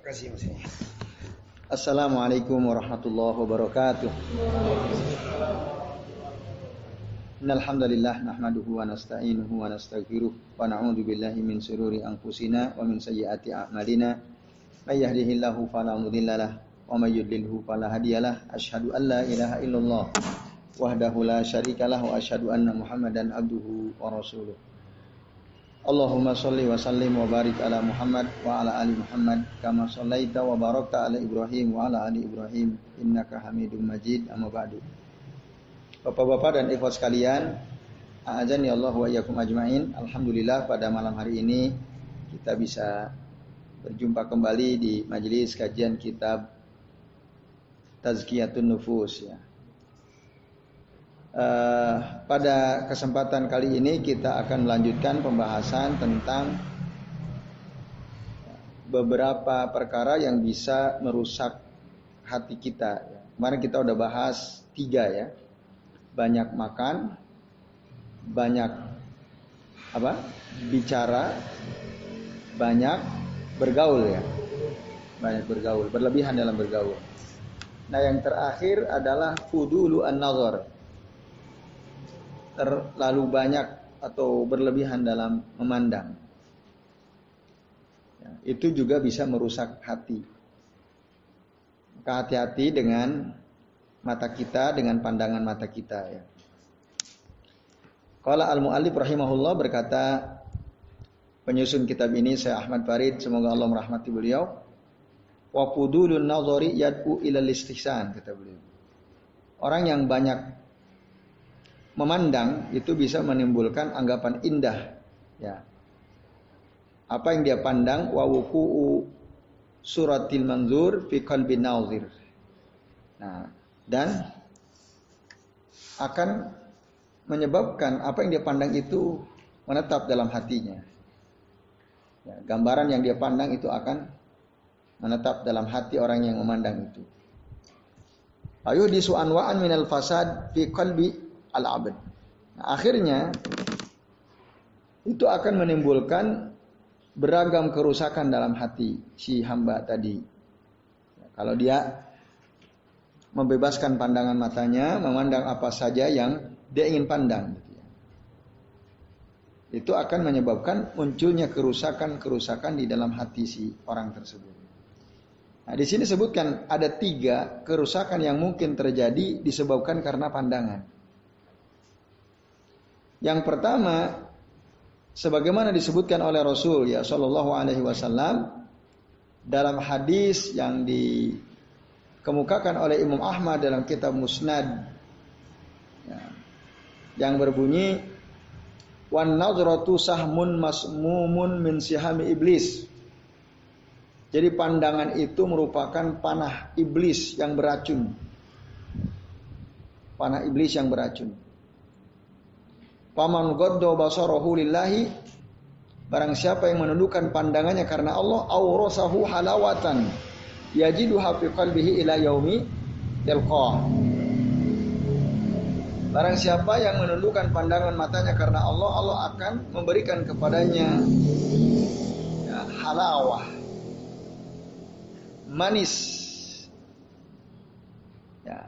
kasih Mas. Assalamualaikum warahmatullahi wabarakatuh. Innal hamdalillah nahmaduhu wa nasta'inuhu wa nastaghfiruh wa na'udzu billahi min shururi anfusina wa min sayyiati a'malina. May yahdihillahu fala mudhillalah wa may yudlilhu fala hadiyalah. Asyhadu an la ilaha illallah wahdahu la syarikalah wa asyhadu anna Muhammadan abduhu wa rasuluh. Allahumma salli wa sallim wa barik ala Muhammad wa ala ali Muhammad kama sallaita wa barakta ala Ibrahim wa ala ali Ibrahim innaka Hamidum Majid amma ba'du. Bapak-bapak dan ikhwas sekalian, a'azani Allah wa iyyakum ajmain. Alhamdulillah pada malam hari ini kita bisa berjumpa kembali di majelis kajian kitab Tazkiyatun Nufus ya. Uh, pada kesempatan kali ini kita akan melanjutkan pembahasan tentang beberapa perkara yang bisa merusak hati kita. Kemarin kita udah bahas tiga ya, banyak makan, banyak apa? Bicara, banyak bergaul ya, banyak bergaul, berlebihan dalam bergaul. Nah yang terakhir adalah fudulu an-nazar terlalu banyak atau berlebihan dalam memandang. Ya, itu juga bisa merusak hati. Maka hati-hati dengan mata kita, dengan pandangan mata kita ya. Kalau al-mu'allif rahimahullah berkata penyusun kitab ini saya Ahmad Farid semoga Allah merahmati beliau wa fudulun nazari yad'u ila istihsan kata beliau. Orang yang banyak memandang itu bisa menimbulkan anggapan indah. Ya. Apa yang dia pandang? Wa wuku'u suratil manzur fi qalbi nah dan akan menyebabkan apa yang dia pandang itu menetap dalam hatinya. Ya, gambaran yang dia pandang itu akan menetap dalam hati orang yang memandang itu. Ayo disu anwa'an minal fasad fi qalbi al-abd. Nah, akhirnya itu akan menimbulkan beragam kerusakan dalam hati si hamba tadi. Kalau dia membebaskan pandangan matanya, memandang apa saja yang dia ingin pandang. Gitu ya. Itu akan menyebabkan munculnya kerusakan-kerusakan di dalam hati si orang tersebut. Nah, di sini sebutkan ada tiga kerusakan yang mungkin terjadi disebabkan karena pandangan. Yang pertama, sebagaimana disebutkan oleh Rasul ya Shallallahu Alaihi Wasallam dalam hadis yang dikemukakan oleh Imam Ahmad dalam kitab Musnad ya, yang berbunyi wan nadratu sahmun masmumun min sihami iblis. Jadi pandangan itu merupakan panah iblis yang beracun. Panah iblis yang beracun. Paman goddo basarahu lillahi. Barang siapa yang menundukkan pandangannya karena Allah aurasahu halawatan. Yajidu fi qalbihi ila yaumi yalqah. Barang siapa yang menundukkan pandangan matanya karena Allah, Allah akan memberikan kepadanya ya, halawah, manis, ya,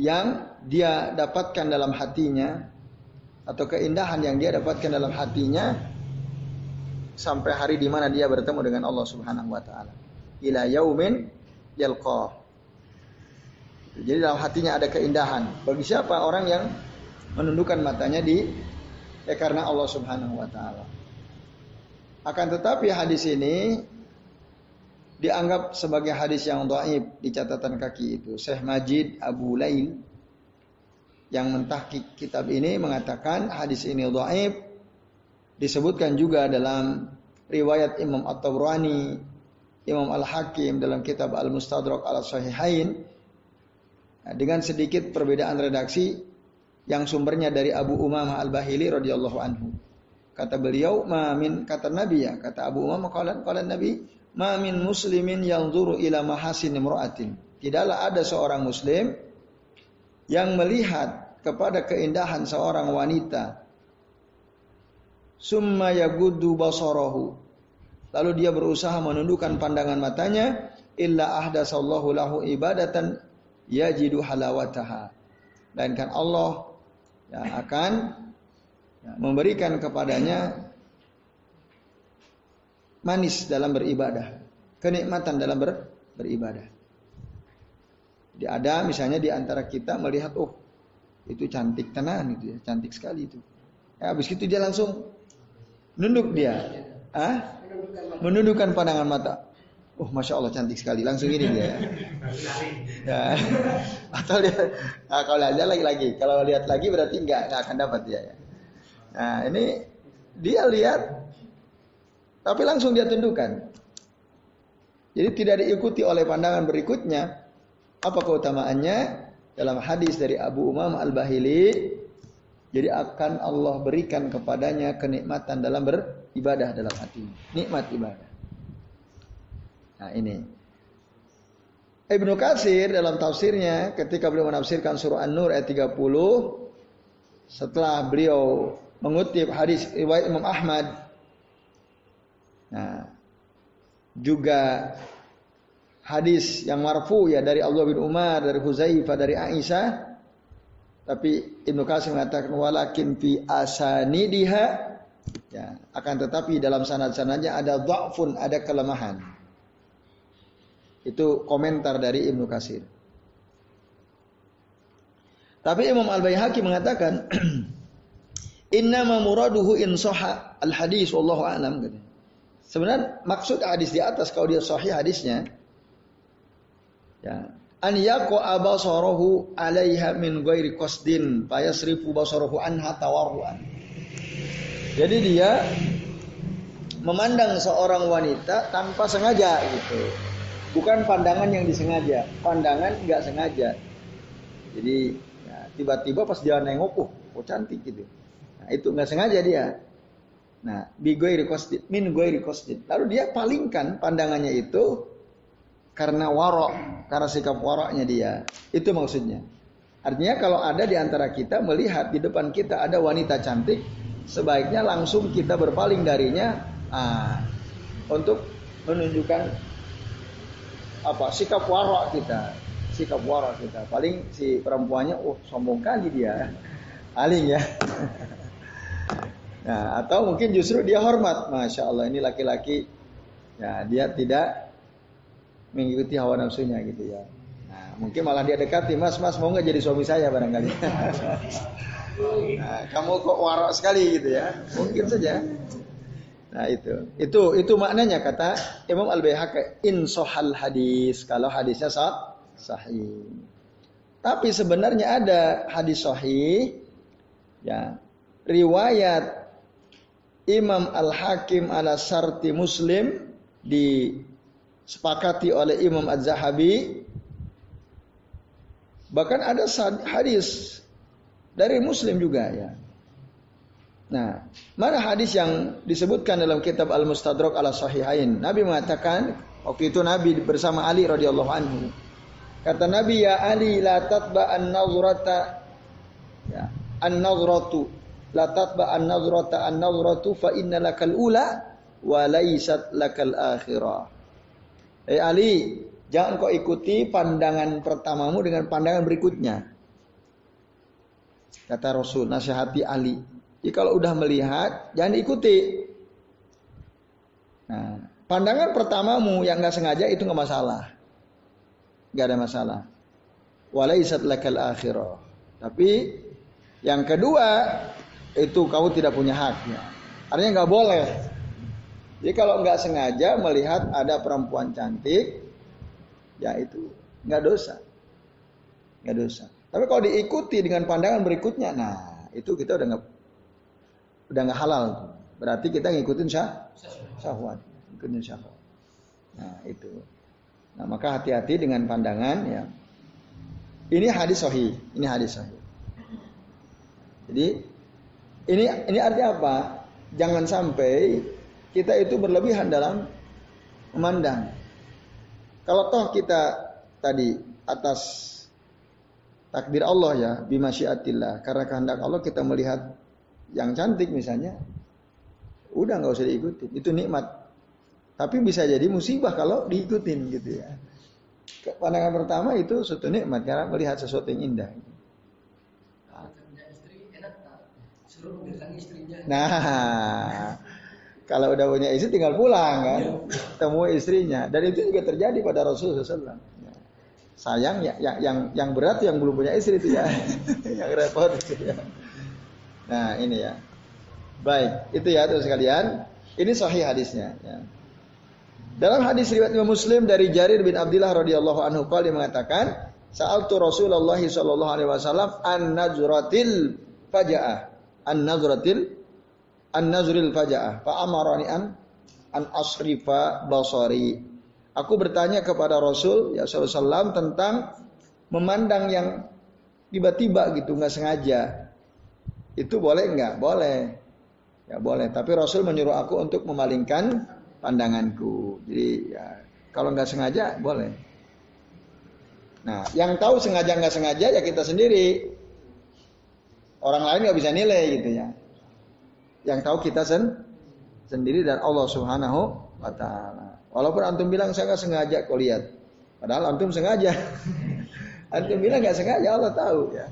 yang dia dapatkan dalam hatinya atau keindahan yang dia dapatkan dalam hatinya sampai hari di mana dia bertemu dengan Allah Subhanahu wa taala. Ila yaumin yalqa. Jadi dalam hatinya ada keindahan. Bagi siapa orang yang menundukkan matanya di ya karena Allah Subhanahu wa taala. Akan tetapi hadis ini dianggap sebagai hadis yang dhaif di catatan kaki itu. Syekh Majid Abu Lail yang mentahkik kitab ini mengatakan hadis ini dhaif disebutkan juga dalam riwayat Imam At-Tabrani, Imam Al-Hakim dalam kitab Al-Mustadrak Al-Sahihain nah, dengan sedikit perbedaan redaksi yang sumbernya dari Abu Umamah Al-Bahili radhiyallahu anhu. Kata beliau, "Mamin kata Nabi ya, kata Abu Umamah qala qala Nabi, "Mamin muslimin yanzuru ila mahasin imra'atin." Tidaklah ada seorang muslim yang melihat kepada keindahan seorang wanita. Summa yagudu basarahu. Lalu dia berusaha menundukkan pandangan matanya. Illa ahdasallahu lahu ibadatan yajidu halawataha. Melainkan Allah ya, akan ya, memberikan kepadanya manis dalam beribadah, kenikmatan dalam ber, beribadah. Ada misalnya di antara kita melihat oh itu cantik tenan itu ya, cantik sekali itu. Ya, habis itu dia langsung nunduk dia, ah, menundukkan pandangan mata. Oh, masya Allah cantik sekali. Langsung ini dia. ya. Atau dia, nah, kalau lihat lagi lagi. Kalau lihat lagi berarti nggak nggak akan dapat dia. Ya. Nah ini dia lihat, tapi langsung dia tundukkan. Jadi tidak diikuti oleh pandangan berikutnya. Apa keutamaannya? Dalam hadis dari Abu Umam Al-Bahili, jadi akan Allah berikan kepadanya kenikmatan dalam beribadah dalam hati. Nikmat ibadah. Nah ini. Ibnu Katsir dalam tafsirnya ketika beliau menafsirkan surah An-Nur ayat 30 setelah beliau mengutip hadis riwayat Imam Ahmad nah juga hadis yang marfu ya dari Allah bin Umar dari Huzaifah dari Aisyah tapi Ibnu Katsir mengatakan walakin fi asanidiha ya akan tetapi dalam sanad-sanadnya ada dhafun ada kelemahan itu komentar dari Ibnu Kasir. Tapi Imam Al-Baihaqi mengatakan Inna muraduhu in al hadis wallahu a'lam. Sebenarnya maksud hadis di atas kalau dia sahih hadisnya ya an yaqo abasarahu alaiha min ghairi qasdin fayasrifu basarahu anha tawarruan. Jadi dia memandang seorang wanita tanpa sengaja gitu. Bukan pandangan yang disengaja, pandangan nggak sengaja. Jadi ya, tiba-tiba pas jalan nengok, oh, oh cantik gitu. Nah, itu nggak sengaja dia. Nah, bi gue min. Lalu dia palingkan pandangannya itu karena warok, karena sikap waroknya dia. Itu maksudnya. Artinya kalau ada di antara kita melihat di depan kita ada wanita cantik, sebaiknya langsung kita berpaling darinya ah, untuk menunjukkan apa sikap warok kita. Sikap warok kita. Paling si perempuannya oh sombong kali dia. Paling ya. Nah atau mungkin justru dia hormat. Masya Allah ini laki-laki. Ya dia tidak mengikuti hawa nafsunya gitu ya. Nah mungkin malah dia dekati mas mas mau nggak jadi suami saya barangkali? Nah, kamu kok warok sekali gitu ya. Mungkin saja. Nah itu, itu itu maknanya kata Imam Al Baihaqi in sohal hadis. Kalau hadisnya sah sahih. Tapi sebenarnya ada hadis sahih ya. Riwayat Imam Al Hakim ala Sarti Muslim disepakati oleh Imam Az Zahabi bahkan ada hadis dari Muslim juga ya Nah, mana hadis yang disebutkan dalam kitab Al-Mustadrak ala Sahihain? Nabi mengatakan, waktu itu Nabi bersama Ali radhiyallahu anhu. Kata Nabi, "Ya Ali, la tatba an-nazrata ya, an-nazratu la tatba an-nazrata an-nazratu fa inna lakal ula wa laysat lakal akhirah." Eh Ali, jangan kau ikuti pandangan pertamamu dengan pandangan berikutnya. Kata Rasul, nasihati Ali. Jadi kalau udah melihat, jangan ikuti. Nah, pandangan pertamamu yang nggak sengaja itu nggak masalah, nggak ada masalah. Walaisat lakal akhirah. Tapi yang kedua itu kamu tidak punya haknya. Artinya nggak boleh. Jadi kalau nggak sengaja melihat ada perempuan cantik, ya itu nggak dosa, nggak dosa. Tapi kalau diikuti dengan pandangan berikutnya, nah itu kita udah nggak udah nggak halal Berarti kita ngikutin syah, syahwat, ngikutin syahwat. Nah itu. Nah maka hati-hati dengan pandangan ya. Ini hadis sahih, ini hadis sahih. Jadi ini ini artinya apa? Jangan sampai kita itu berlebihan dalam memandang. Kalau toh kita tadi atas takdir Allah ya, bimasyiatillah, karena kehendak Allah kita melihat yang cantik misalnya, udah nggak usah diikuti. Itu nikmat. Tapi bisa jadi musibah kalau diikutin gitu ya. Pandangan pertama itu suatu nikmat karena melihat sesuatu yang indah. Nah, kalau udah punya istri tinggal pulang kan, temu istrinya. Dan itu juga terjadi pada Rasulullah SAW. Sayang ya, yang yang yang berat yang belum punya istri itu ya, yang repot itu ya. Nah ini ya. Baik, itu ya terus sekalian. Ini sahih hadisnya. Ya. Dalam hadis riwayat Imam Muslim dari Jarir bin Abdullah radhiyallahu anhu dia mengatakan, "Sa'altu Rasulullah sallallahu alaihi wasallam an nazratil fajaah." An nazratil an nazril fajaah. Fa amarani an an asrifa basari. Aku bertanya kepada Rasul ya sallallahu tentang memandang yang tiba-tiba gitu nggak sengaja. Itu boleh nggak? Boleh. Ya boleh. Tapi Rasul menyuruh aku untuk memalingkan pandanganku. Jadi ya kalau nggak sengaja boleh. Nah, yang tahu sengaja nggak sengaja ya kita sendiri. Orang lain nggak bisa nilai gitu ya. Yang tahu kita sen sendiri dan Allah Subhanahu wa taala. Walaupun antum bilang saya nggak sengaja kau lihat. Padahal antum sengaja. antum bilang nggak sengaja Allah tahu ya.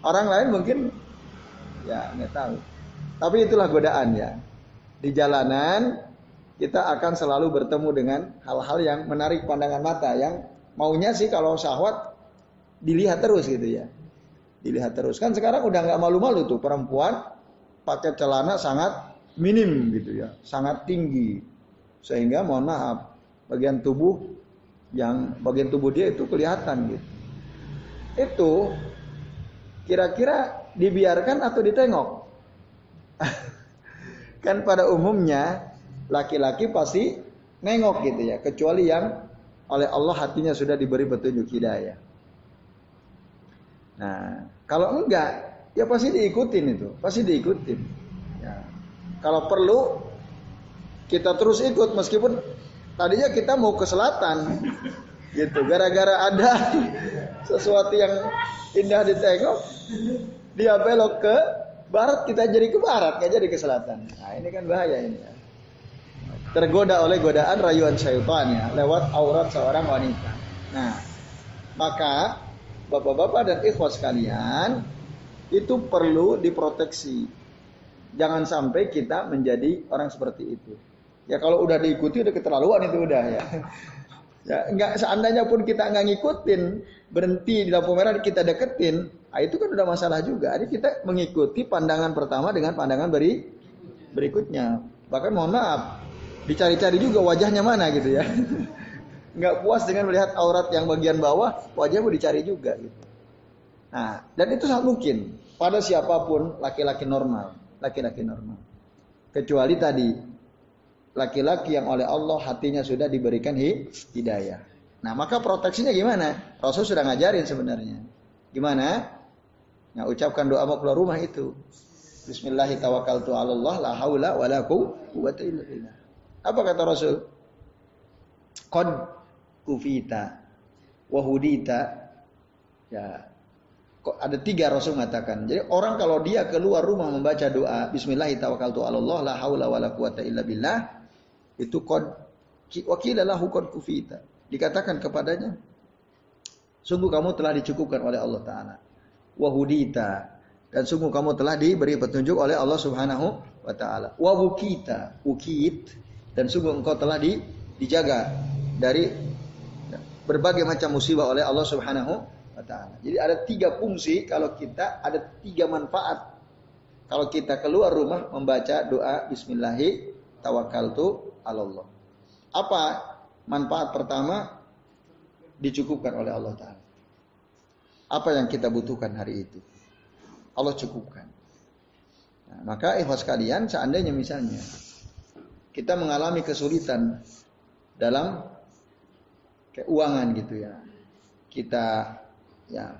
Orang lain mungkin ya nggak tahu. Tapi itulah godaan ya. Di jalanan kita akan selalu bertemu dengan hal-hal yang menarik pandangan mata yang maunya sih kalau syahwat dilihat terus gitu ya. Dilihat terus. Kan sekarang udah nggak malu-malu tuh perempuan pakai celana sangat minim gitu ya, sangat tinggi. Sehingga mohon maaf, bagian tubuh yang bagian tubuh dia itu kelihatan gitu. Itu kira-kira dibiarkan atau ditengok? kan pada umumnya laki-laki pasti nengok gitu ya, kecuali yang oleh Allah hatinya sudah diberi petunjuk hidayah. Nah, kalau enggak, ya pasti diikutin itu, pasti diikutin. Ya. Kalau perlu kita terus ikut meskipun tadinya kita mau ke selatan, gitu. Gara-gara ada sesuatu yang indah ditengok, dia belok ke barat, kita jadi ke barat, nggak jadi ke selatan. Nah, ini kan bahaya ini. Ya tergoda oleh godaan rayuan syaitan ya lewat aurat seorang wanita. Nah, maka bapak-bapak dan ikhwas sekalian itu perlu diproteksi. Jangan sampai kita menjadi orang seperti itu. Ya kalau udah diikuti udah keterlaluan itu udah ya. Ya nggak seandainya pun kita nggak ngikutin berhenti di lampu merah kita deketin, nah itu kan udah masalah juga. Jadi kita mengikuti pandangan pertama dengan pandangan beri berikutnya. Bahkan mohon maaf, dicari-cari juga wajahnya mana gitu ya. Nggak puas dengan melihat aurat yang bagian bawah, wajah mau dicari juga gitu. Nah, dan itu sangat mungkin pada siapa pun laki-laki normal, laki-laki normal. Kecuali tadi laki-laki yang oleh Allah hatinya sudah diberikan hidayah. Nah, maka proteksinya gimana? Rasul sudah ngajarin sebenarnya. Gimana? Nah, ucapkan doa mau keluar rumah itu. Bismillahirrahmanirrahim. Apa kata Rasul? Qad kufita wahudita. Ya. Ada tiga Rasul mengatakan. Jadi orang kalau dia keluar rumah membaca doa Bismillahirrahmanirrahim itu qad wakila lahu qad kufita. Dikatakan kepadanya sungguh kamu telah dicukupkan oleh Allah taala. Wahudita dan sungguh kamu telah diberi petunjuk oleh Allah Subhanahu wa taala. Wa wukit dan sungguh engkau telah di, dijaga dari berbagai macam musibah oleh Allah Subhanahu wa taala. Jadi ada tiga fungsi kalau kita ada tiga manfaat kalau kita keluar rumah membaca doa bismillahi tawakkaltu Allah. Apa manfaat pertama dicukupkan oleh Allah taala. Apa yang kita butuhkan hari itu? Allah cukupkan. Nah, maka ikhwas kalian seandainya misalnya kita mengalami kesulitan dalam keuangan gitu ya. Kita ya.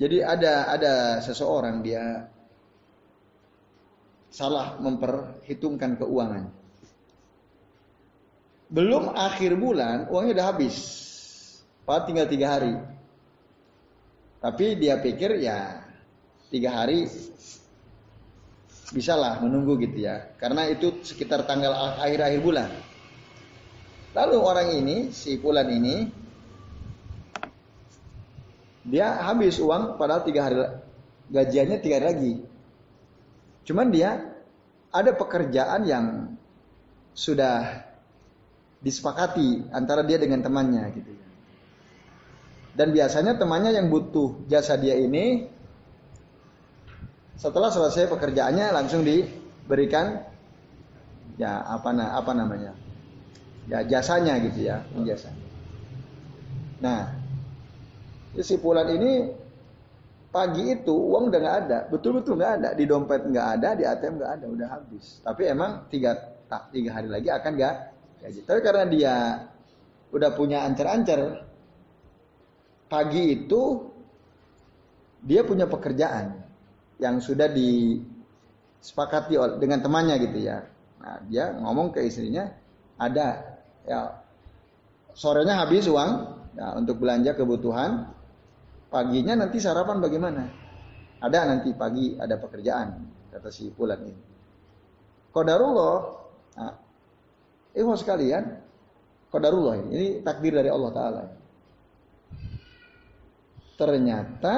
Jadi ada ada seseorang dia salah memperhitungkan keuangan. Belum akhir bulan uangnya udah habis. Pak tinggal tiga hari. Tapi dia pikir ya tiga hari bisalah menunggu gitu ya. Karena itu sekitar tanggal akhir-akhir bulan. Lalu orang ini, si Fulan ini, dia habis uang padahal tiga hari gajiannya tiga hari lagi. Cuman dia ada pekerjaan yang sudah disepakati antara dia dengan temannya gitu. Dan biasanya temannya yang butuh jasa dia ini setelah selesai pekerjaannya langsung diberikan ya apa apa namanya ya jasanya gitu ya jasa. Nah kesimpulan ini pagi itu uang udah nggak ada, betul-betul nggak ada, di dompet nggak ada, di ATM nggak ada, udah habis. Tapi emang tiga tak tiga hari lagi akan nggak gaji. Tapi karena dia udah punya ancar-ancar, pagi itu dia punya pekerjaan yang sudah disepakati dengan temannya gitu ya. Nah, dia ngomong ke istrinya, ada ya sorenya habis uang ya, untuk belanja kebutuhan, Paginya nanti sarapan bagaimana? Ada nanti pagi ada pekerjaan kata si Fulan ini. Qadarullah. Nah, Ikhwan sekalian, qadarullah ini, ini takdir dari Allah taala. Ternyata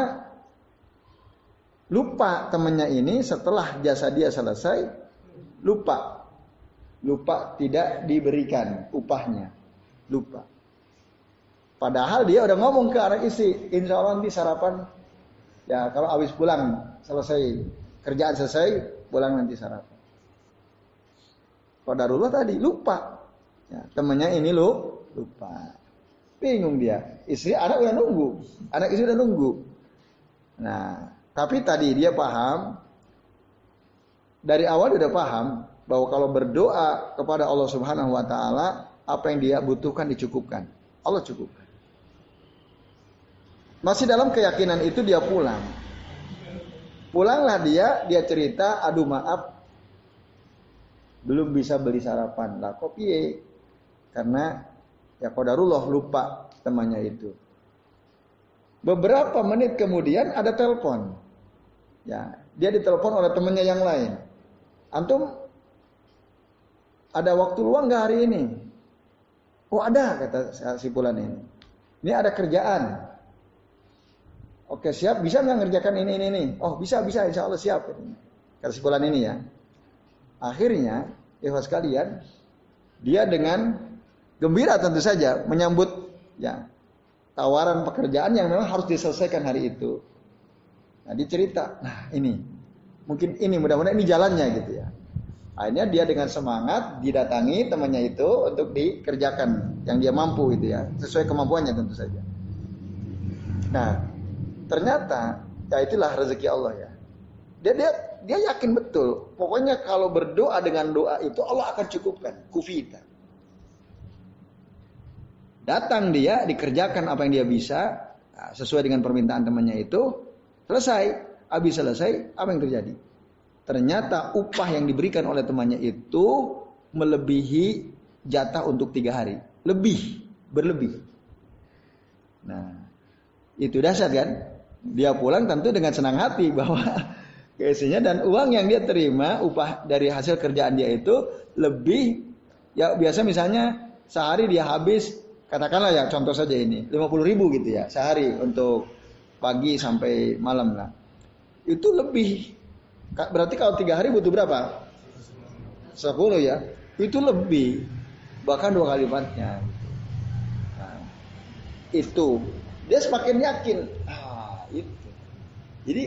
lupa temannya ini setelah jasa dia selesai lupa lupa tidak diberikan upahnya lupa Padahal dia udah ngomong ke anak istri, insya Allah nanti sarapan, ya kalau habis pulang selesai kerjaan selesai, pulang nanti sarapan. Qadarullah tadi lupa, ya, temennya ini lu lupa, bingung dia. Istri anak udah nunggu, anak istri udah nunggu. Nah, tapi tadi dia paham, dari awal udah paham bahwa kalau berdoa kepada Allah Subhanahu Wa Taala, apa yang dia butuhkan dicukupkan. Allah cukupkan. Masih dalam keyakinan itu dia pulang. Pulanglah dia, dia cerita, aduh maaf, belum bisa beli sarapan. Lah kok piye? Karena ya kodarullah lupa temannya itu. Beberapa menit kemudian ada telepon. Ya, dia ditelepon oleh temannya yang lain. Antum ada waktu luang nggak hari ini? Oh ada kata si Pulan ini. Ini ada kerjaan. Oke siap, bisa nggak ngerjakan ini ini ini? Oh bisa bisa, insya Allah siap. Kesimpulan ini ya. Akhirnya, ikhwas sekalian, dia dengan gembira tentu saja menyambut ya tawaran pekerjaan yang memang harus diselesaikan hari itu. Nah, dicerita, nah ini mungkin ini mudah-mudahan ini jalannya gitu ya. Akhirnya dia dengan semangat didatangi temannya itu untuk dikerjakan yang dia mampu gitu ya, sesuai kemampuannya tentu saja. Nah, Ternyata ya itulah rezeki Allah ya. Dia dia dia yakin betul. Pokoknya kalau berdoa dengan doa itu Allah akan cukupkan. Kufita. Datang dia dikerjakan apa yang dia bisa nah, sesuai dengan permintaan temannya itu. Selesai. Habis selesai apa yang terjadi? Ternyata upah yang diberikan oleh temannya itu melebihi jatah untuk tiga hari. Lebih, berlebih. Nah, itu dasar kan? Dia pulang tentu dengan senang hati bahwa keisinya dan uang yang dia terima upah dari hasil kerjaan dia itu lebih ya biasa misalnya sehari dia habis katakanlah ya contoh saja ini 50 ribu gitu ya sehari untuk pagi sampai malam lah. Itu lebih berarti kalau tiga hari butuh berapa? 10 ya. Itu lebih bahkan dua kali lipatnya. Nah, itu. Dia semakin yakin itu. Jadi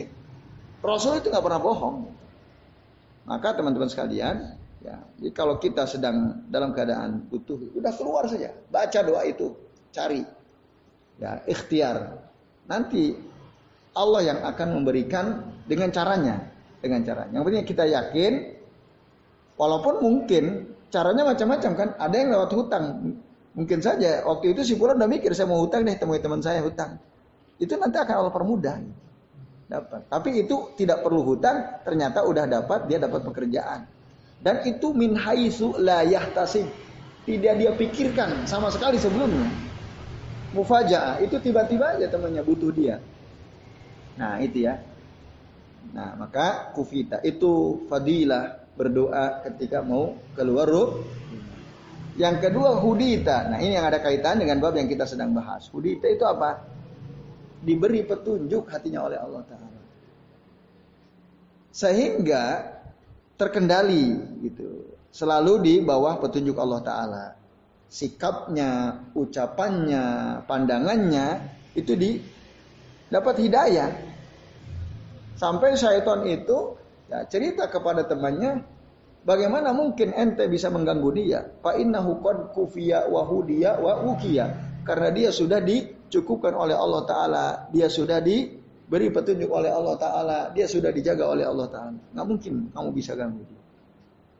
Rasul itu nggak pernah bohong. Maka teman-teman sekalian, ya, jadi kalau kita sedang dalam keadaan butuh, udah keluar saja, baca doa itu, cari, ya ikhtiar. Nanti Allah yang akan memberikan dengan caranya, dengan caranya. Yang penting kita yakin, walaupun mungkin caranya macam-macam kan, ada yang lewat hutang. Mungkin saja waktu itu si Fulan udah mikir saya mau hutang deh temui teman saya hutang. Itu nanti akan Allah permudah. Dapat. Tapi itu tidak perlu hutang, ternyata udah dapat, dia dapat pekerjaan. Dan itu min haitsu la yahtasib. Tidak dia pikirkan sama sekali sebelumnya. Mufajaah itu tiba-tiba aja temannya butuh dia. Nah, itu ya. Nah, maka kufita itu fadilah berdoa ketika mau keluar ruh. Yang kedua hudita. Nah ini yang ada kaitan dengan bab yang kita sedang bahas. Hudita itu apa? Diberi petunjuk hatinya oleh Allah Ta'ala. Sehingga terkendali gitu. Selalu di bawah petunjuk Allah Ta'ala. Sikapnya, ucapannya, pandangannya itu di dapat hidayah. Sampai syaitan itu ya, cerita kepada temannya, Bagaimana mungkin ente bisa mengganggu dia? Fa innahu qad kufiya wa hudiya wa ukiya. Karena dia sudah dicukupkan oleh Allah taala, dia sudah diberi petunjuk oleh Allah taala, dia sudah dijaga oleh Allah taala. Nggak mungkin kamu bisa ganggu dia.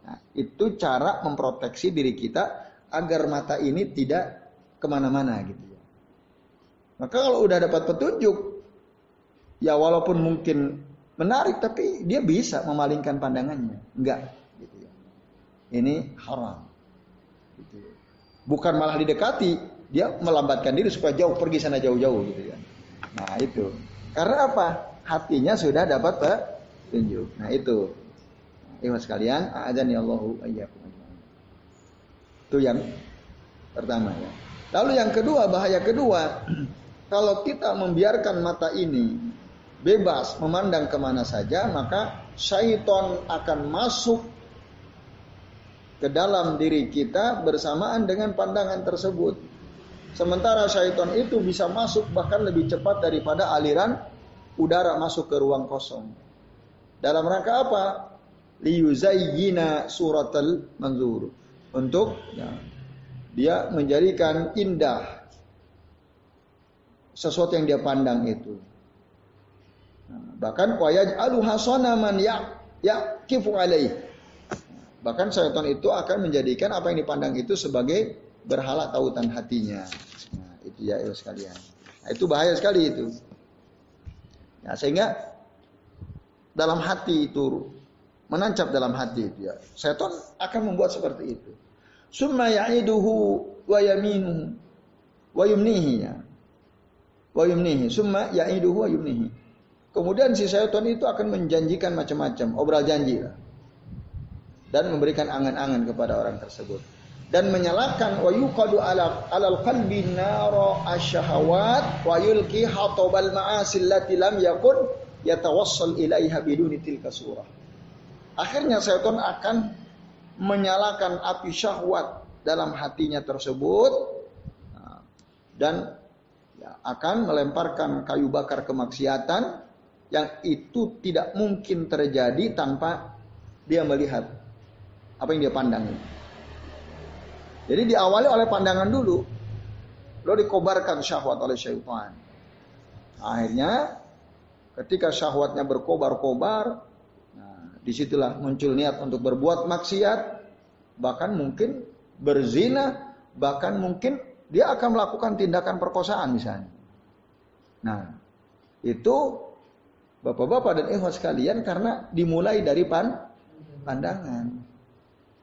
Nah, itu cara memproteksi diri kita agar mata ini tidak ke mana-mana gitu ya. Maka kalau udah dapat petunjuk, ya walaupun mungkin menarik, tapi dia bisa memalingkan pandangannya. Enggak, ini haram. Gitu. Bukan malah didekati, dia melambatkan diri supaya jauh pergi sana jauh-jauh gitu ya. Nah itu. Karena apa? Hatinya sudah dapat petunjuk. Nah itu. Ikhwas sekalian, azan ya Allahu Itu yang pertama ya. Lalu yang kedua, bahaya kedua, kalau kita membiarkan mata ini bebas memandang ke mana saja, maka syaiton akan masuk ke dalam diri kita bersamaan dengan pandangan tersebut. Sementara syaitan itu bisa masuk bahkan lebih cepat daripada aliran udara masuk ke ruang kosong. Dalam rangka apa? Liyuzayyina suratul manzur. Untuk ya, dia menjadikan indah sesuatu yang dia pandang itu. Nah, bahkan wayaj alu hasana man ya ya kifu alaih Bahkan syaitan itu akan menjadikan apa yang dipandang itu sebagai berhala tautan hatinya. Nah, itu ya itu sekalian. Nah, itu bahaya sekali itu. Nah, sehingga dalam hati itu menancap dalam hati itu ya. Setan akan membuat seperti itu. Summa ya'iduhu wa yaminuhu wa yumnihi ya. Wa yumnihi. Summa ya'iduhu wa yumnihi. Kemudian si setan itu akan menjanjikan macam-macam, obral janji lah dan memberikan angan-angan kepada orang tersebut dan menyalakan wa yuqadu ala alal qalbi nara asyahawat wa yulqi hatabal ma'asi allati lam yakun yatawassal ilaiha biduni tilka surah. Akhirnya setan akan menyalakan api syahwat dalam hatinya tersebut dan ya, akan melemparkan kayu bakar kemaksiatan yang itu tidak mungkin terjadi tanpa dia melihat apa yang dia pandang. Jadi diawali oleh pandangan dulu. Lo dikobarkan syahwat oleh syaitan. Akhirnya ketika syahwatnya berkobar-kobar, nah, di situlah muncul niat untuk berbuat maksiat, bahkan mungkin berzina, bahkan mungkin dia akan melakukan tindakan perkosaan misalnya. Nah, itu bapak-bapak dan ikhwan sekalian karena dimulai dari pan pandangan.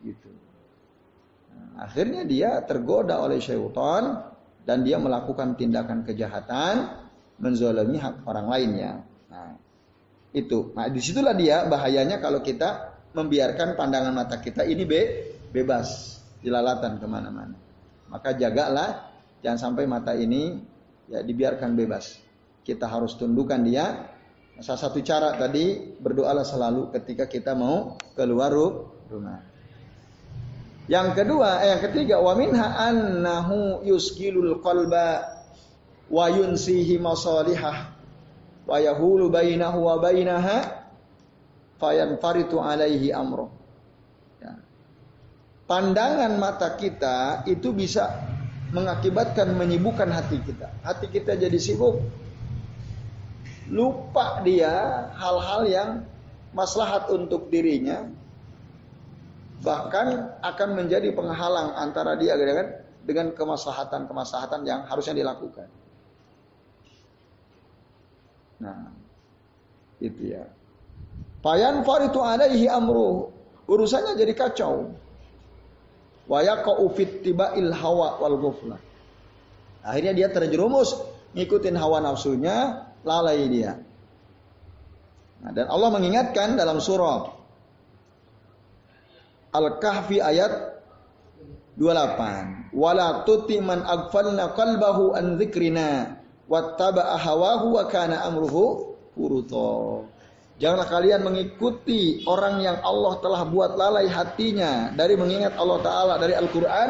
Gitu. Nah, akhirnya dia tergoda oleh syaitan dan dia melakukan tindakan kejahatan, menzolimi hak orang lainnya. Nah, itu. Nah, di situlah dia bahayanya kalau kita membiarkan pandangan mata kita ini be bebas, dilalatan ke mana-mana. Maka jagalah, jangan sampai mata ini ya dibiarkan bebas. Kita harus tundukkan dia. Salah satu cara tadi berdoalah selalu ketika kita mau keluar rumah. Yang kedua, eh, yang ketiga, wa minha annahu yuskilul qalba wa yunsihi masalihah wa yahulu bainahu wa bainaha fayanfaritu alaihi amro. Ya. Pandangan mata kita itu bisa mengakibatkan menyibukkan hati kita. Hati kita jadi sibuk. Lupa dia hal-hal yang maslahat untuk dirinya, bahkan akan menjadi penghalang antara dia dengan dengan kemaslahatan-kemaslahatan yang harusnya dilakukan. Nah, itu ya. Payan faritu alaihi amru. Urusannya jadi kacau. Wa yaqau fit tibail hawa wal ghuflah. Akhirnya dia terjerumus ngikutin hawa nafsunya, lalai dia. Nah, dan Allah mengingatkan dalam surah Al-Kahfi ayat 28. Wala tuti man aghfalna qalbahu an dzikrina wattaba'a hawahu wa kana amruhu furuta. Janganlah kalian mengikuti orang yang Allah telah buat lalai hatinya dari mengingat Allah Ta'ala dari Al-Quran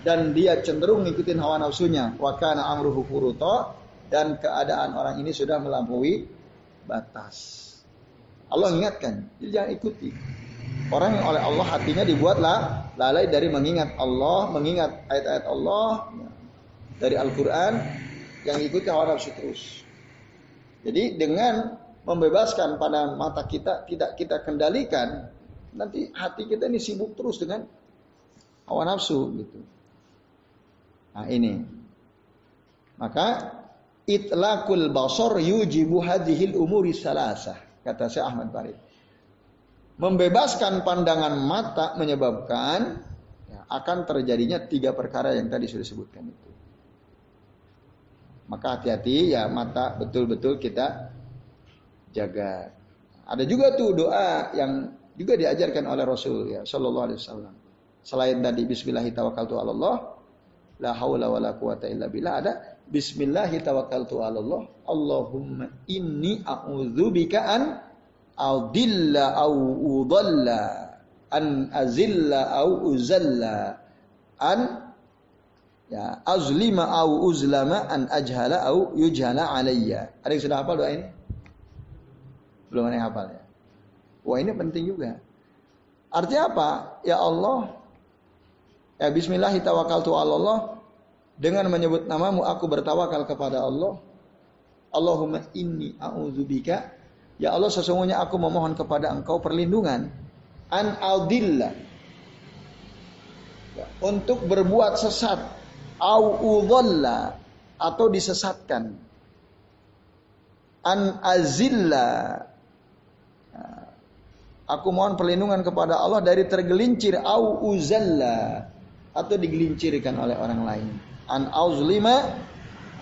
dan dia cenderung mengikuti hawa nafsunya. Wa kana amruhu furuta dan keadaan orang ini sudah melampaui batas. Allah ingatkan, jadi jangan ikuti. Orang yang oleh Allah hatinya dibuatlah lalai dari mengingat Allah, mengingat ayat-ayat Allah dari Al-Quran yang ikuti hawa nafsu terus. Jadi dengan membebaskan pada mata kita tidak kita kendalikan, nanti hati kita ini sibuk terus dengan hawa nafsu gitu. Nah ini. Maka itlaqul basar yujibu hadhil umuri salasah kata Syekh Ahmad Farid. Membebaskan pandangan mata menyebabkan ya, akan terjadinya tiga perkara yang tadi sudah disebutkan itu. Maka hati-hati ya mata betul-betul kita jaga. Ada juga tuh doa yang juga diajarkan oleh Rasul ya Shallallahu Alaihi Wasallam. Selain tadi Bismillahirrahmanirrahim, la haula wala quwata illa billah ada Bismillahirrahmanirrahim. Allahumma inni a'udzubika an adilla au udalla an azilla au uzalla an ya azlima au uzlama an ajhala au yujhala alayya. Ada yang sudah hafal doa ini? Belum ada yang hafal ya. Wah ini penting juga. Artinya apa? Ya Allah, ya Bismillah tawakkaltu Allah. Dengan menyebut namamu aku bertawakal kepada Allah. Allahumma inni a'udzubika Ya Allah sesungguhnya aku memohon kepada engkau perlindungan. An aldillah ya, untuk berbuat sesat. Au udhalla. Atau disesatkan. An azilla. Ya, aku mohon perlindungan kepada Allah dari tergelincir. Au uzalla. Atau digelincirkan oleh orang lain. An auzlima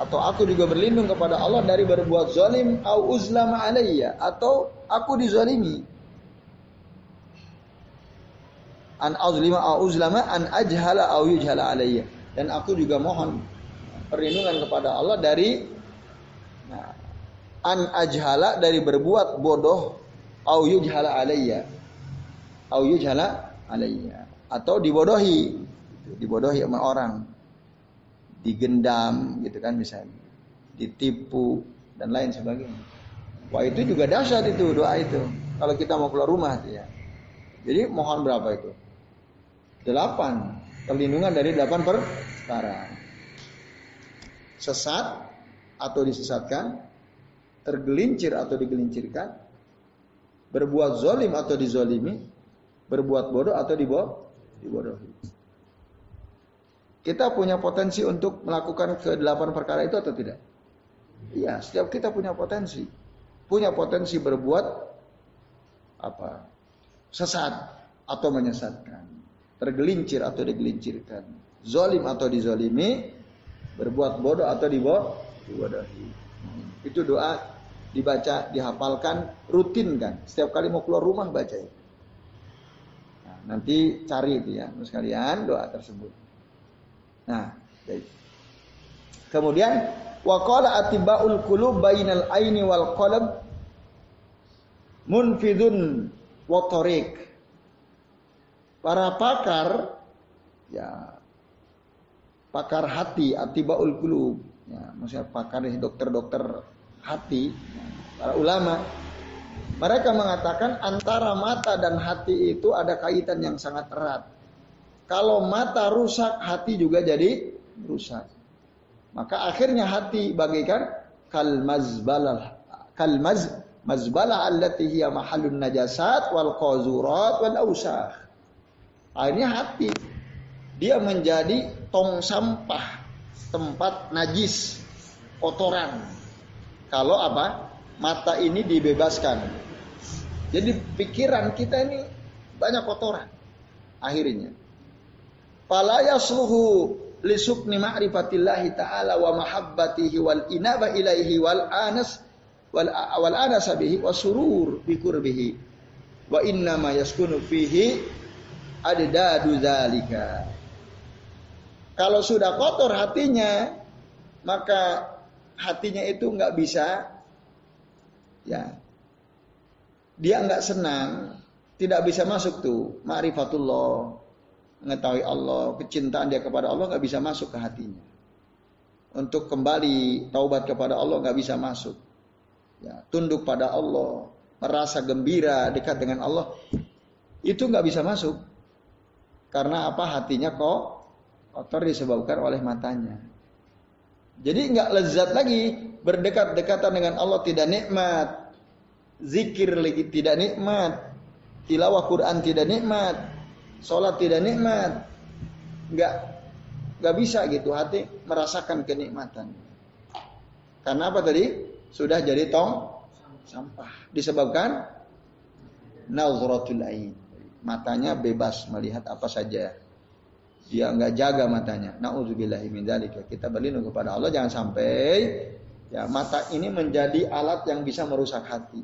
atau aku juga berlindung kepada Allah dari berbuat zalim au uzlama alayya atau aku dizalimi. An azlima au uzlama an ajhala au yujhala alayya dan aku juga mohon perlindungan kepada Allah dari nah, an ajhala dari berbuat bodoh au yujhala alayya au yujhala alayya atau dibodohi. Dibodohi sama orang digendam gitu kan misalnya, ditipu dan lain sebagainya. Wah itu juga dahsyat itu doa itu. Kalau kita mau keluar rumah ya. Jadi mohon berapa itu? Delapan. Perlindungan dari delapan perkara. Sesat atau disesatkan, tergelincir atau digelincirkan, berbuat zolim atau dizolimi, berbuat bodoh atau dibodohi. Kita punya potensi untuk melakukan ke delapan perkara itu atau tidak? Iya, setiap kita punya potensi. Punya potensi berbuat apa? Sesat atau menyesatkan. Tergelincir atau digelincirkan. Zolim atau dizolimi. Berbuat bodoh atau dibodohi. Itu doa dibaca, dihafalkan, rutin kan. Setiap kali mau keluar rumah baca itu. Nah, nanti cari itu ya, sekalian doa tersebut. Nah. Kemudian waqala atibaul qulub bainal aini wal qalb munfidun wa tariq. Para pakar ya pakar hati atibaul qulub ya maksudnya pakar dokter-dokter hati para ulama mereka mengatakan antara mata dan hati itu ada kaitan yang sangat erat kalau mata rusak, hati juga jadi rusak. Maka akhirnya hati bagaikan kalmazbalah kalmaz mazbalah allati hiya mahallun najasat wal qazurat wal ausakh. Akhirnya hati dia menjadi tong sampah, tempat najis, kotoran. Kalau apa? Mata ini dibebaskan. Jadi pikiran kita ini banyak kotoran. Akhirnya fala yasluhu li sukni ma'rifatillahi ta'ala wa mahabbatihi wal inaba ilaihi wal anas wal wal anas bihi wa surur bi qurbihi wa inna ma yaskunu fihi adadu zalika. Kalau sudah kotor hatinya, maka hatinya itu nggak bisa, ya, dia nggak senang, tidak bisa masuk tuh ma'rifatullah, mengetahui Allah, kecintaan dia kepada Allah nggak bisa masuk ke hatinya. Untuk kembali taubat kepada Allah nggak bisa masuk. Ya, tunduk pada Allah, merasa gembira dekat dengan Allah, itu nggak bisa masuk. Karena apa? Hatinya kok kotor disebabkan oleh matanya. Jadi nggak lezat lagi berdekat-dekatan dengan Allah tidak nikmat, zikir lagi tidak nikmat, tilawah Quran tidak nikmat, sholat tidak nikmat, nggak nggak bisa gitu hati merasakan kenikmatan. Karena apa tadi? Sudah jadi tong sampah disebabkan nazratul ain. Matanya bebas melihat apa saja. Dia nggak jaga matanya. Nauzubillahi min. Kita berlindung kepada Allah jangan sampai ya mata ini menjadi alat yang bisa merusak hati.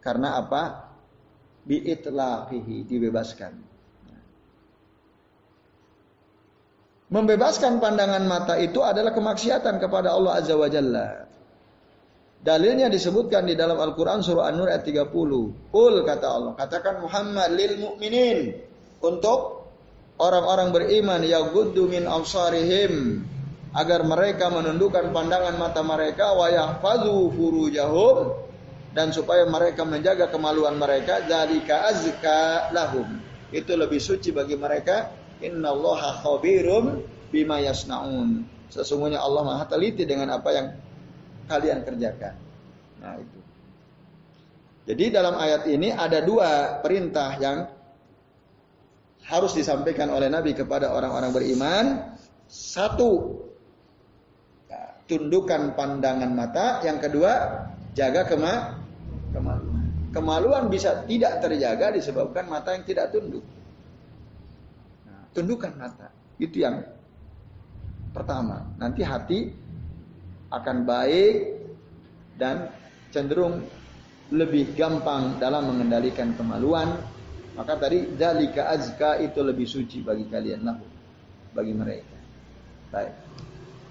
Karena apa? Biitlaqihi dibebaskan. Membebaskan pandangan mata itu adalah kemaksiatan kepada Allah Azza wa Jalla. Dalilnya disebutkan di dalam Al-Quran surah An-Nur ayat 30. Ul kata Allah. Katakan Muhammad lil mu'minin. Untuk orang-orang beriman. Ya min awsarihim. Agar mereka menundukkan pandangan mata mereka. Wa yahfadhu furujahum. Dan supaya mereka menjaga kemaluan mereka. Zalika azka lahum. Itu lebih suci bagi mereka. Inna allaha khabirum bima yasnaun. Sesungguhnya Allah maha teliti dengan apa yang kalian kerjakan. Nah itu. Jadi dalam ayat ini ada dua perintah yang harus disampaikan oleh Nabi kepada orang-orang beriman. Satu, ya, tundukkan pandangan mata. Yang kedua, jaga kema kemaluan. Kemaluan bisa tidak terjaga disebabkan mata yang tidak tunduk. Tundukkan mata. Itu yang pertama. Nanti hati akan baik dan cenderung lebih gampang dalam mengendalikan kemaluan. Maka tadi dalika azka itu lebih suci bagi kalian lah bagi mereka. Baik.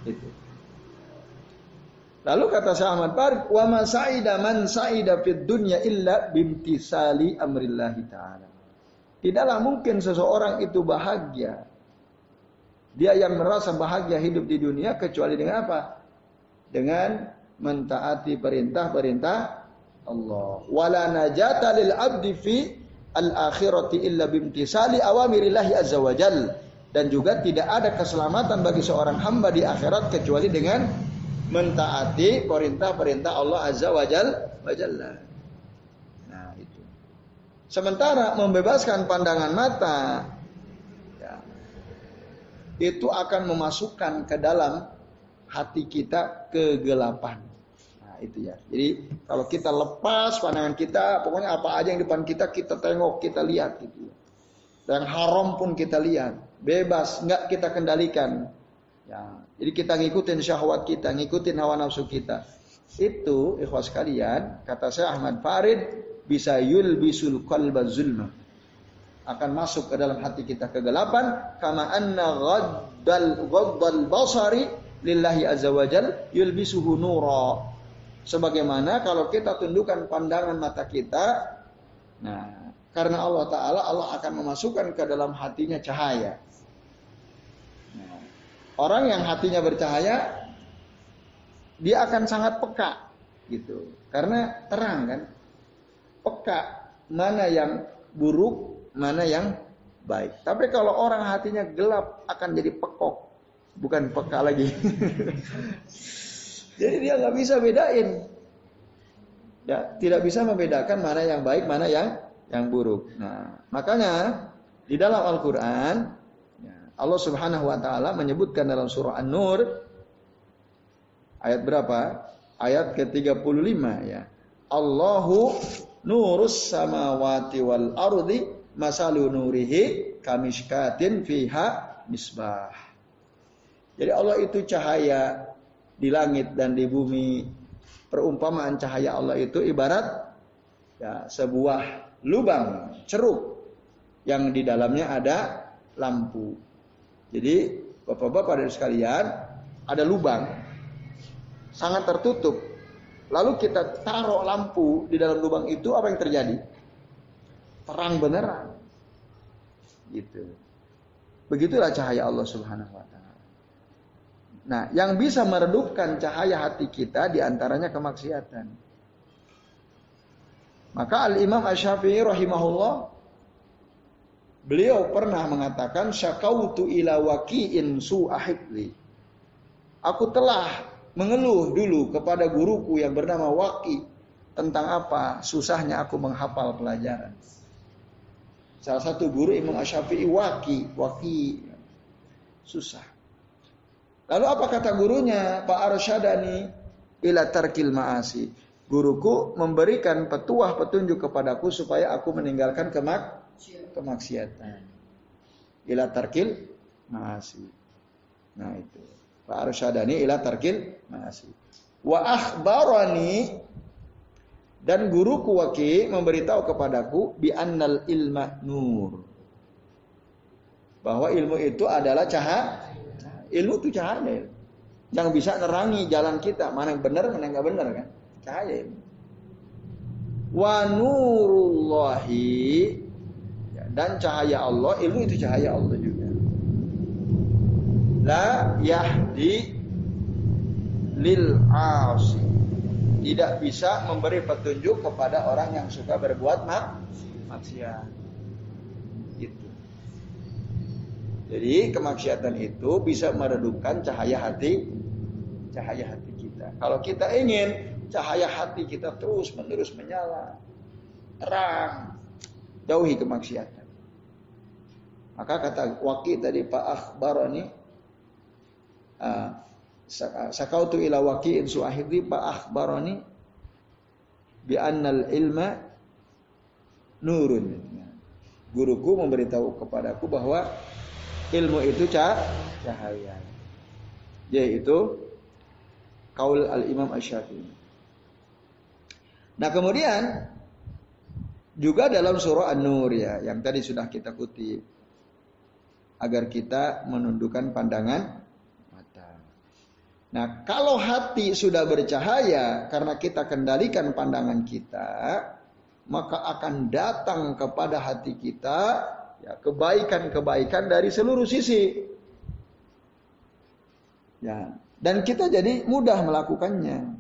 Itu. Lalu kata Ahmad Farid, "Wa ma sa'ida man sa'ida fid dunya illa bimtisali amrillahi ta'ala." Tidaklah mungkin seseorang itu bahagia. Dia yang merasa bahagia hidup di dunia kecuali dengan apa? dengan mentaati perintah-perintah Allah. Wala najata lil abdi fi al akhirati illa bimtisali awamirillahi azza wajal. Dan juga tidak ada keselamatan bagi seorang hamba di akhirat kecuali dengan mentaati perintah-perintah Allah azza wajal wajalla. Sementara membebaskan pandangan mata ya, itu akan memasukkan ke dalam hati kita kegelapan. Nah, itu ya. Jadi kalau kita lepas pandangan kita, pokoknya apa aja yang depan kita kita tengok, kita lihat gitu. Dan haram pun kita lihat, bebas, nggak kita kendalikan. Ya, jadi kita ngikutin syahwat kita, ngikutin hawa nafsu kita. Itu ikhwas kalian, kata saya Ahmad Farid, bisa yulbisul qalba zulma. Akan masuk ke dalam hati kita kegelapan, kama anna ghaddal ghaddal basari lillahi azza wajal yulbisuhu nura. Sebagaimana kalau kita tundukkan pandangan mata kita, nah karena Allah Taala Allah akan memasukkan ke dalam hatinya cahaya. Nah, orang yang hatinya bercahaya, dia akan sangat peka, gitu. Karena terang kan, peka mana yang buruk, mana yang baik. Tapi kalau orang hatinya gelap akan jadi pekok bukan peka lagi. Jadi dia nggak bisa bedain. Ya, tidak bisa membedakan mana yang baik, mana yang yang buruk. Nah, makanya di dalam Al-Qur'an ya, Allah Subhanahu wa taala menyebutkan dalam surah An-Nur ayat berapa? Ayat ke-35 ya. Allahu nurus samawati wal ardi masalu nurihi kamishkatin fiha misbah. Jadi Allah itu cahaya di langit dan di bumi. Perumpamaan cahaya Allah itu ibarat ya, sebuah lubang ceruk yang di dalamnya ada lampu. Jadi Bapak-bapak dari sekalian, ada lubang sangat tertutup. Lalu kita taruh lampu di dalam lubang itu, apa yang terjadi? Terang beneran. Gitu. Begitulah cahaya Allah Subhanahu wa taala. Nah, yang bisa meredupkan cahaya hati kita di antaranya kemaksiatan. Maka Al-Imam Asy-Syafi'i rahimahullah Beliau pernah mengatakan syakautu ila waqi'in su'ahibli. Aku telah mengeluh dulu kepada guruku yang bernama Waqi tentang apa susahnya aku menghafal pelajaran. Salah satu guru Imam Asyafi'i Waqi, Waqi susah. Lalu apa kata gurunya Pak Arsyadani ila tarkil ma'asi. Guruku memberikan petuah petunjuk kepadaku supaya aku meninggalkan kemak kemaksiatan. Ila tarkil ma'asi. Nah itu. Pak Arsyadani ila tarkil ma'asi. Wa akhbarani dan guruku waki memberitahu kepadaku bi annal ilma nur. Bahwa ilmu itu adalah cahaya. Ilmu itu cahaya. Yang bisa nerangi jalan kita. Mana yang benar, mana yang nggak benar kan. Cahaya ilmu. Wa nurullahi dan cahaya Allah, ilmu itu cahaya Allah juga. La yahdi lil asi. Tidak bisa memberi petunjuk kepada orang yang suka berbuat mak maksiat. Itu. Jadi kemaksiatan itu bisa meredupkan cahaya hati cahaya hati kita. Kalau kita ingin cahaya hati kita terus menerus menyala, terang, jauhi kemaksiatan. Maka kata Waki tadi Pak Akhbarani sakautu ila waqi'in suahidi Pak Akhbarani bi annal ilma nurun. Guruku memberitahu kepadaku bahwa ilmu itu cahaya. Yaitu kaul al-Imam Asy-Syafi'i. Nah, kemudian juga dalam surah An-Nur ya, yang tadi sudah kita kutip agar kita menundukkan pandangan. Nah, kalau hati sudah bercahaya karena kita kendalikan pandangan kita, maka akan datang kepada hati kita ya kebaikan-kebaikan dari seluruh sisi. Ya, dan kita jadi mudah melakukannya.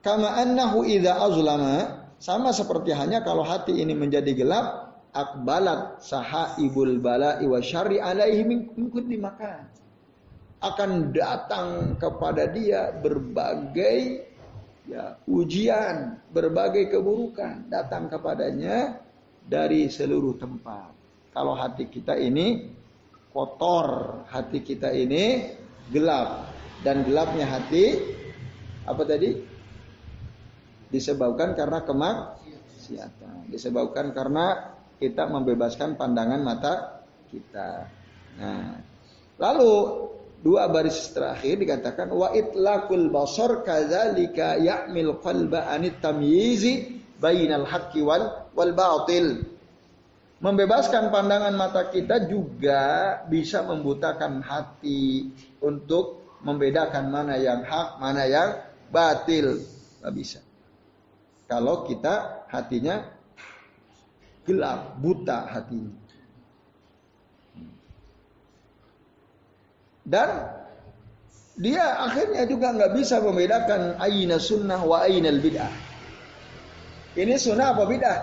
Kama annahu idza azlama sama seperti hanya kalau hati ini menjadi gelap akbalat sahaibul bala wa syari alaihi min kulli makan. Akan datang kepada dia berbagai ya, ujian, berbagai keburukan datang kepadanya dari seluruh tempat. Kalau hati kita ini kotor, hati kita ini gelap dan gelapnya hati apa tadi? Disebabkan karena kemaksiatan, disebabkan karena kita membebaskan pandangan mata kita. Nah, lalu dua baris terakhir dikatakan wa itlaqul basar kadzalika ya'mil qalba anit tamyizi bainal haqqi wal wal batil. Membebaskan pandangan mata kita juga bisa membutakan hati untuk membedakan mana yang hak, mana yang batil. Tidak bisa. Kalau kita hatinya gelap, buta hatinya. Dan dia akhirnya juga nggak bisa membedakan aina sunnah wa aina bid'ah. Ini sunnah apa bid'ah?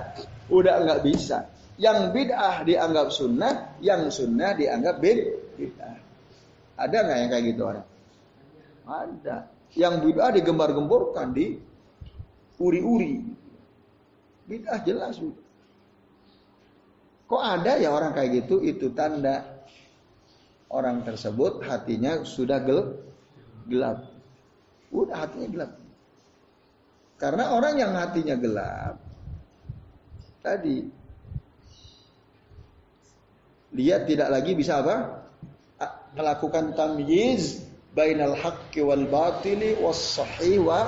Udah nggak bisa. Yang bid'ah dianggap sunnah, yang sunnah dianggap bid'ah. Ada nggak yang kayak gitu orang? Ada. Yang bid'ah digembar-gemborkan di uri-uri. Bid'ah jelas. Kok ada ya orang kayak gitu? Itu tanda orang tersebut hatinya sudah gel gelap. Udah hatinya gelap. Karena orang yang hatinya gelap tadi lihat tidak lagi bisa apa? melakukan tamyiz bainal haqqi wal batili was sahih wa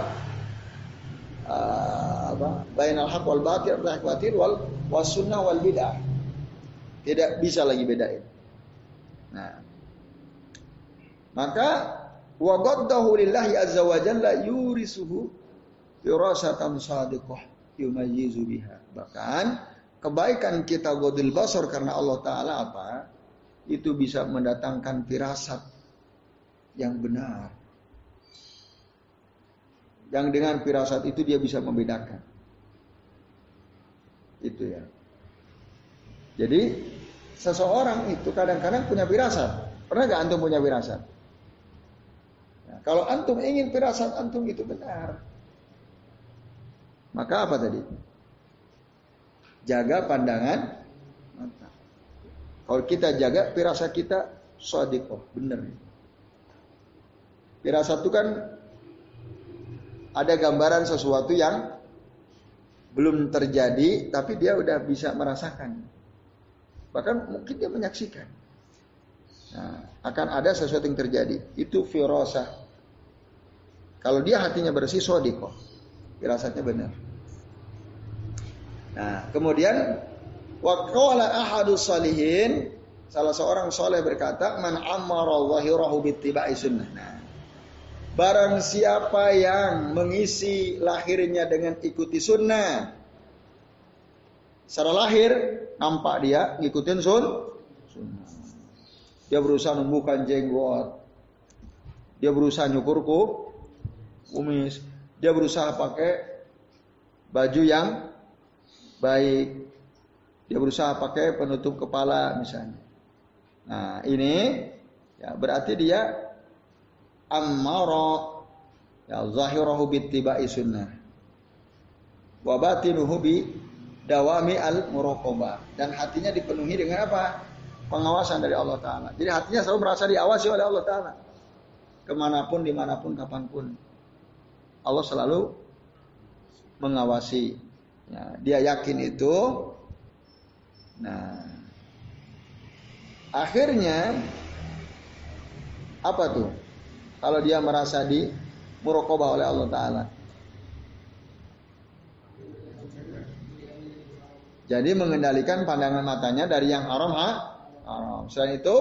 apa? bainal haqq wal batil wal was sunnah wal bid'ah tidak bisa lagi bedain. Nah, Maka wa qaddahu lillahi azza wa jalla yurisuhu firasatan sadiqah yumayyizu biha. Bahkan kebaikan kita godil basar karena Allah taala apa? Itu bisa mendatangkan firasat yang benar. Yang dengan firasat itu dia bisa membedakan. Itu ya. Jadi seseorang itu kadang-kadang punya firasat. Pernah gak antum punya firasat? Kalau antum ingin firasat antum itu benar. Maka apa tadi? Jaga pandangan mata. Kalau kita jaga firasat kita sodikoh, benar. Firasat itu kan ada gambaran sesuatu yang belum terjadi, tapi dia udah bisa merasakan. Bahkan mungkin dia menyaksikan. Nah, akan ada sesuatu yang terjadi. Itu firasah. Kalau dia hatinya bersih, sodiko. Firasatnya benar. Nah, kemudian waqala ahadus salihin salah seorang soleh berkata man amara zahirahu bittiba'i sunnah. Nah, Barang siapa yang mengisi lahirnya dengan ikuti sunnah. Secara lahir nampak dia ngikutin sun, sunnah. Dia berusaha numbuhkan jenggot. Dia berusaha nyukur kumis. Dia berusaha pakai baju yang baik. Dia berusaha pakai penutup kepala misalnya. Nah ini ya berarti dia ammara ya zahirahu bittiba'i sunnah. Wa batinuhu bi dawami al muraqabah dan hatinya dipenuhi dengan apa? Pengawasan dari Allah Taala. Jadi hatinya selalu merasa diawasi oleh Allah Taala. Ke mana pun di mana pun kapan pun Allah selalu mengawasi ya, dia yakin itu nah akhirnya apa tuh kalau dia merasa di murokobah oleh Allah Ta'ala. Jadi mengendalikan pandangan matanya dari yang haram ha? haram. Selain itu,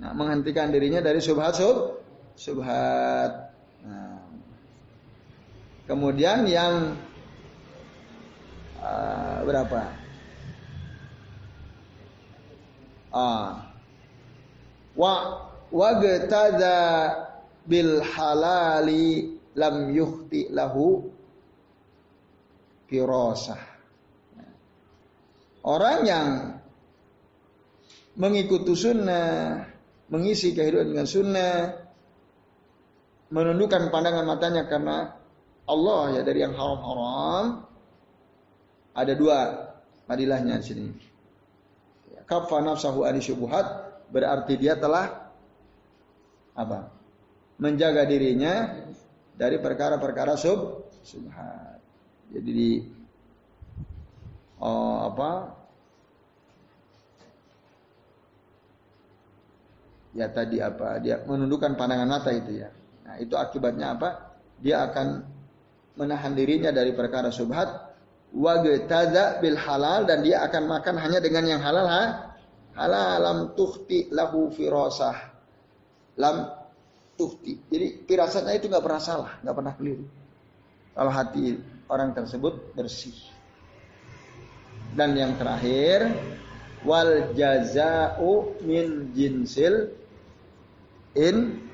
nah, menghentikan dirinya dari subhat sub, subhat. Nah. Kemudian yang uh, berapa? Ah, wa wagtada bil halali lam yuhti lahu firasah. Orang yang mengikuti sunnah, mengisi kehidupan dengan sunnah, menundukkan pandangan matanya karena Allah ya dari yang haram-haram. Ada dua padilahnya di sini. Kafa nafsahu ani syubuhat berarti dia telah apa? Menjaga dirinya dari perkara-perkara sub subhat. Jadi di oh, apa? Ya tadi apa? Dia menundukkan pandangan mata itu ya. Nah, itu akibatnya apa? Dia akan menahan dirinya dari perkara subhat wagtada bil halal dan dia akan makan hanya dengan yang halal ha? ala lam tuhti lahu firasah. Lam tuhti. Jadi firasatnya itu nggak pernah salah, nggak pernah keliru. Kalau hati orang tersebut bersih. Dan yang terakhir, wal jazau min jinsil in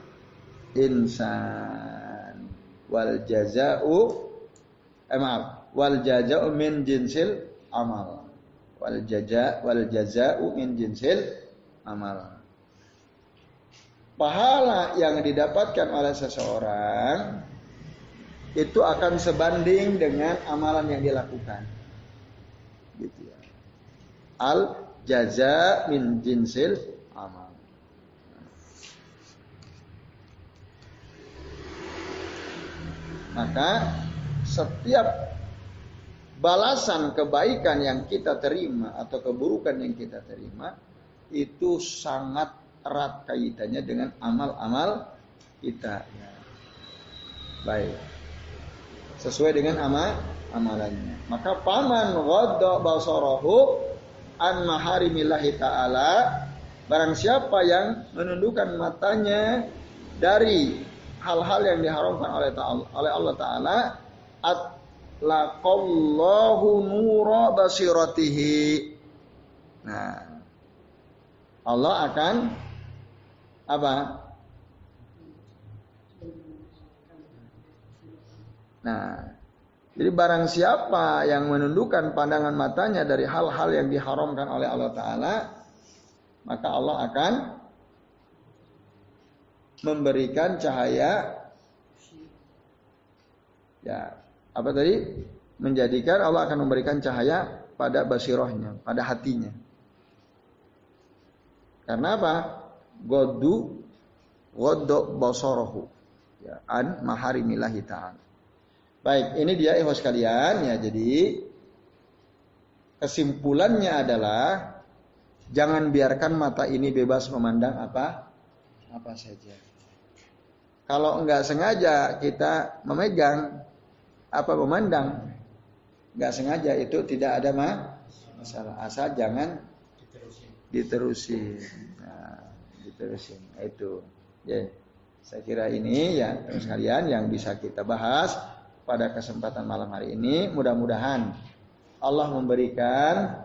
insan. Wal jazau eh maaf, wal jazau min jinsil amal wal jaza wal jaza'u min jinsil amal. Pahala yang didapatkan oleh seseorang itu akan sebanding dengan amalan yang dilakukan. Gitu ya. Al jaza min jinsil amal. Maka setiap balasan kebaikan yang kita terima atau keburukan yang kita terima itu sangat erat kaitannya dengan amal-amal kita. Baik. Sesuai dengan amal amalannya. Maka paman ghadda basarahu an maharimillahi taala Barang siapa yang menundukkan matanya dari hal-hal yang diharamkan oleh oleh Allah taala atlaqallahu nura basiratihi. Nah, Allah akan apa? Nah, jadi barang siapa yang menundukkan pandangan matanya dari hal-hal yang diharamkan oleh Allah Ta'ala, maka Allah akan memberikan cahaya ya apa tadi? Menjadikan Allah akan memberikan cahaya pada basirohnya pada hatinya. Karena apa? Godu godok basorohu. Ya an maharimillahi ta'ala. Baik ini dia ikhwas kalian. Ya jadi kesimpulannya adalah Jangan biarkan mata ini bebas memandang apa apa saja. Kalau enggak sengaja kita memegang apa memandang, enggak sengaja itu tidak ada mah masalah. Asal jangan diterusin. Diterusin. Nah, diterusin. Itu. Ya. Saya kira ini ya sekalian yang bisa kita bahas pada kesempatan malam hari ini. Mudah-mudahan Allah memberikan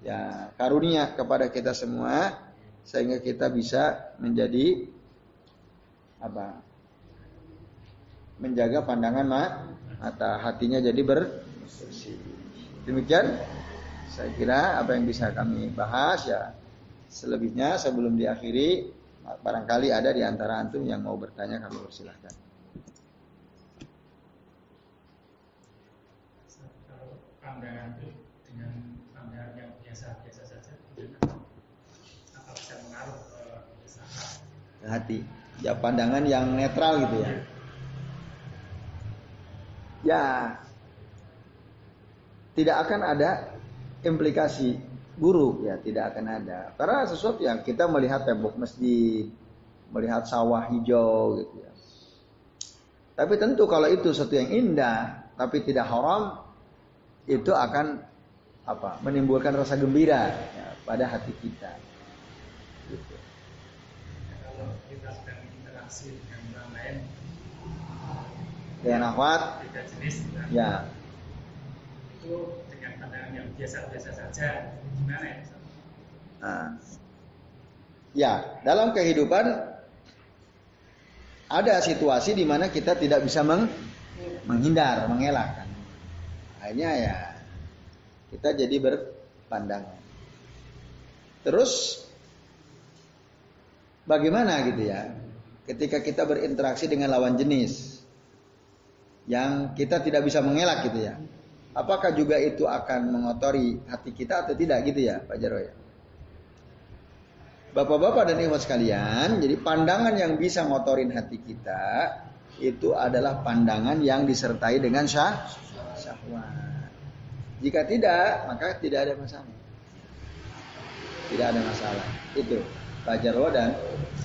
ya karunia kepada kita semua sehingga kita bisa menjadi apa menjaga pandangan mata hatinya jadi bersih demikian. Saya kira apa yang bisa kami bahas ya selebihnya sebelum diakhiri barangkali ada di antara antum yang mau bertanya kami persilahkan. Pandangan hati. Ya pandangan yang netral gitu ya. Ya tidak akan ada implikasi buruk. Ya tidak akan ada. Karena sesuatu yang kita melihat tembok masjid melihat sawah hijau gitu ya. Tapi tentu kalau itu sesuatu yang indah tapi tidak haram itu akan apa? Menimbulkan rasa gembira ya, pada hati kita gitu interaksi dengan orang lain. Dengan akhwat? Beda jenis kan? ya. Itu dengan pandangan yang biasa-biasa saja gimana ya nah. ya dalam kehidupan ada situasi di mana kita tidak bisa meng menghindar mengelakkan akhirnya ya kita jadi berpandangan terus bagaimana gitu ya ketika kita berinteraksi dengan lawan jenis yang kita tidak bisa mengelak gitu ya. Apakah juga itu akan mengotori hati kita atau tidak gitu ya Pak Jarwo ya? Bapak-bapak dan ibu sekalian, jadi pandangan yang bisa ngotorin hati kita itu adalah pandangan yang disertai dengan syah, syahwat. Jika tidak, maka tidak ada masalah. Tidak ada masalah. Itu Pak Jarwo dan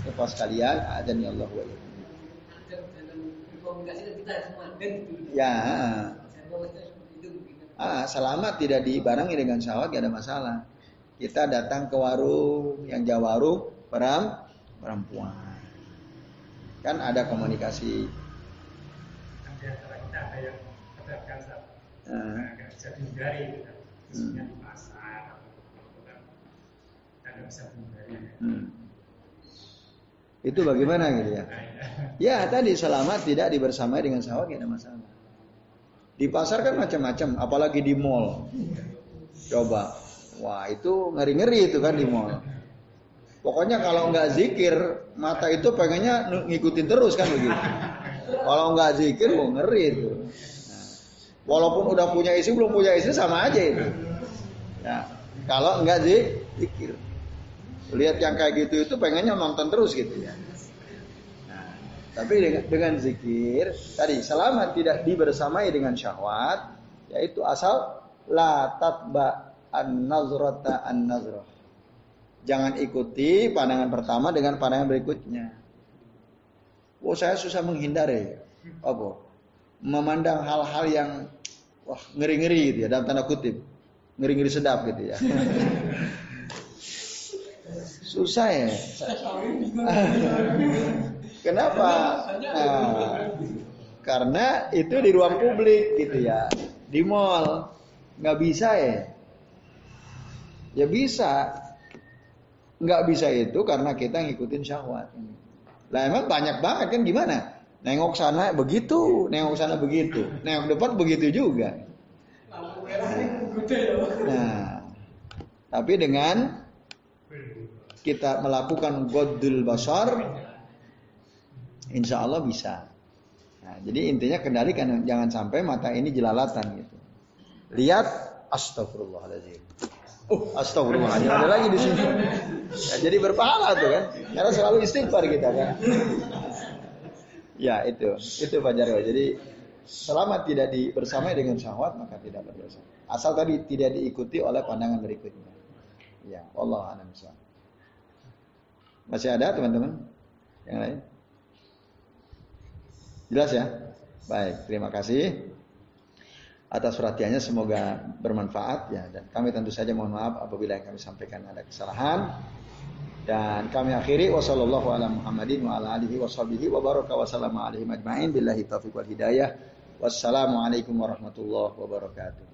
Bapak sekalian, azan ya Allah wa Ya. Ah, selamat tidak dibarengi dengan syahwat tidak ada masalah. Kita datang ke warung yang jauh warung peram perempuan. Kan ada komunikasi. Kita ada yang dihindari, gitu. hmm. di pasar, kan nggak bisa dihindari. Hmm. Itu bagaimana gitu ya? Ya tadi selamat tidak dibersamai dengan sawah tidak ada masalah. Di pasar kan macam-macam, apalagi di mall. Coba, wah itu ngeri-ngeri itu kan di mall. Pokoknya kalau nggak zikir, mata itu pengennya ngikutin terus kan begitu. Kalau nggak zikir, mau ngeri itu. Nah, walaupun udah punya isi belum punya isi sama aja itu. Ya, kalau nggak zikir. Lihat yang kayak gitu itu pengennya nonton terus gitu ya. Nah, tapi dengan, dengan zikir tadi selama tidak dibersamai dengan syahwat yaitu asal la tatba an nazrata an nazrah. Jangan ikuti pandangan pertama dengan pandangan berikutnya. Oh saya susah menghindar ya. Apa? Memandang hal-hal yang wah ngeri-ngeri gitu ya dalam tanda kutip. Ngeri-ngeri sedap gitu ya. Susah ya. Kenapa? Nah, karena itu di ruang publik gitu ya, di mall nggak bisa ya. Ya bisa, nggak bisa itu karena kita ngikutin syahwat. Lah emang banyak banget kan gimana? Nengok sana begitu, nengok sana begitu, nengok depan begitu juga. Nah, tapi dengan kita melakukan godul basar, insya Allah bisa. Nah, jadi intinya kendalikan jangan sampai mata ini jelalatan gitu. Lihat astagfirullahaladzim. Oh, astagfirullahaladzim ada lagi di sini. Ya, jadi berpahala tuh kan. Karena selalu istighfar kita kan. Ya itu, itu Pak Jarwo. Jadi selama tidak di, bersamai dengan syahwat maka tidak berdosa. Asal tadi tidak diikuti oleh pandangan berikutnya. Ya, Allah a'lam Masih ada teman-teman? Yang lain? Jelas ya? Baik, terima kasih atas perhatiannya. Semoga bermanfaat ya. Dan kami tentu saja mohon maaf apabila yang kami sampaikan ada kesalahan. Dan kami akhiri. Wasallallahu ala Muhammadin wa ala alihi washabihi wa baraka wa sallama alaihi majma'in. Billahi taufiq wal hidayah. Wassalamu alaikum warahmatullahi wabarakatuh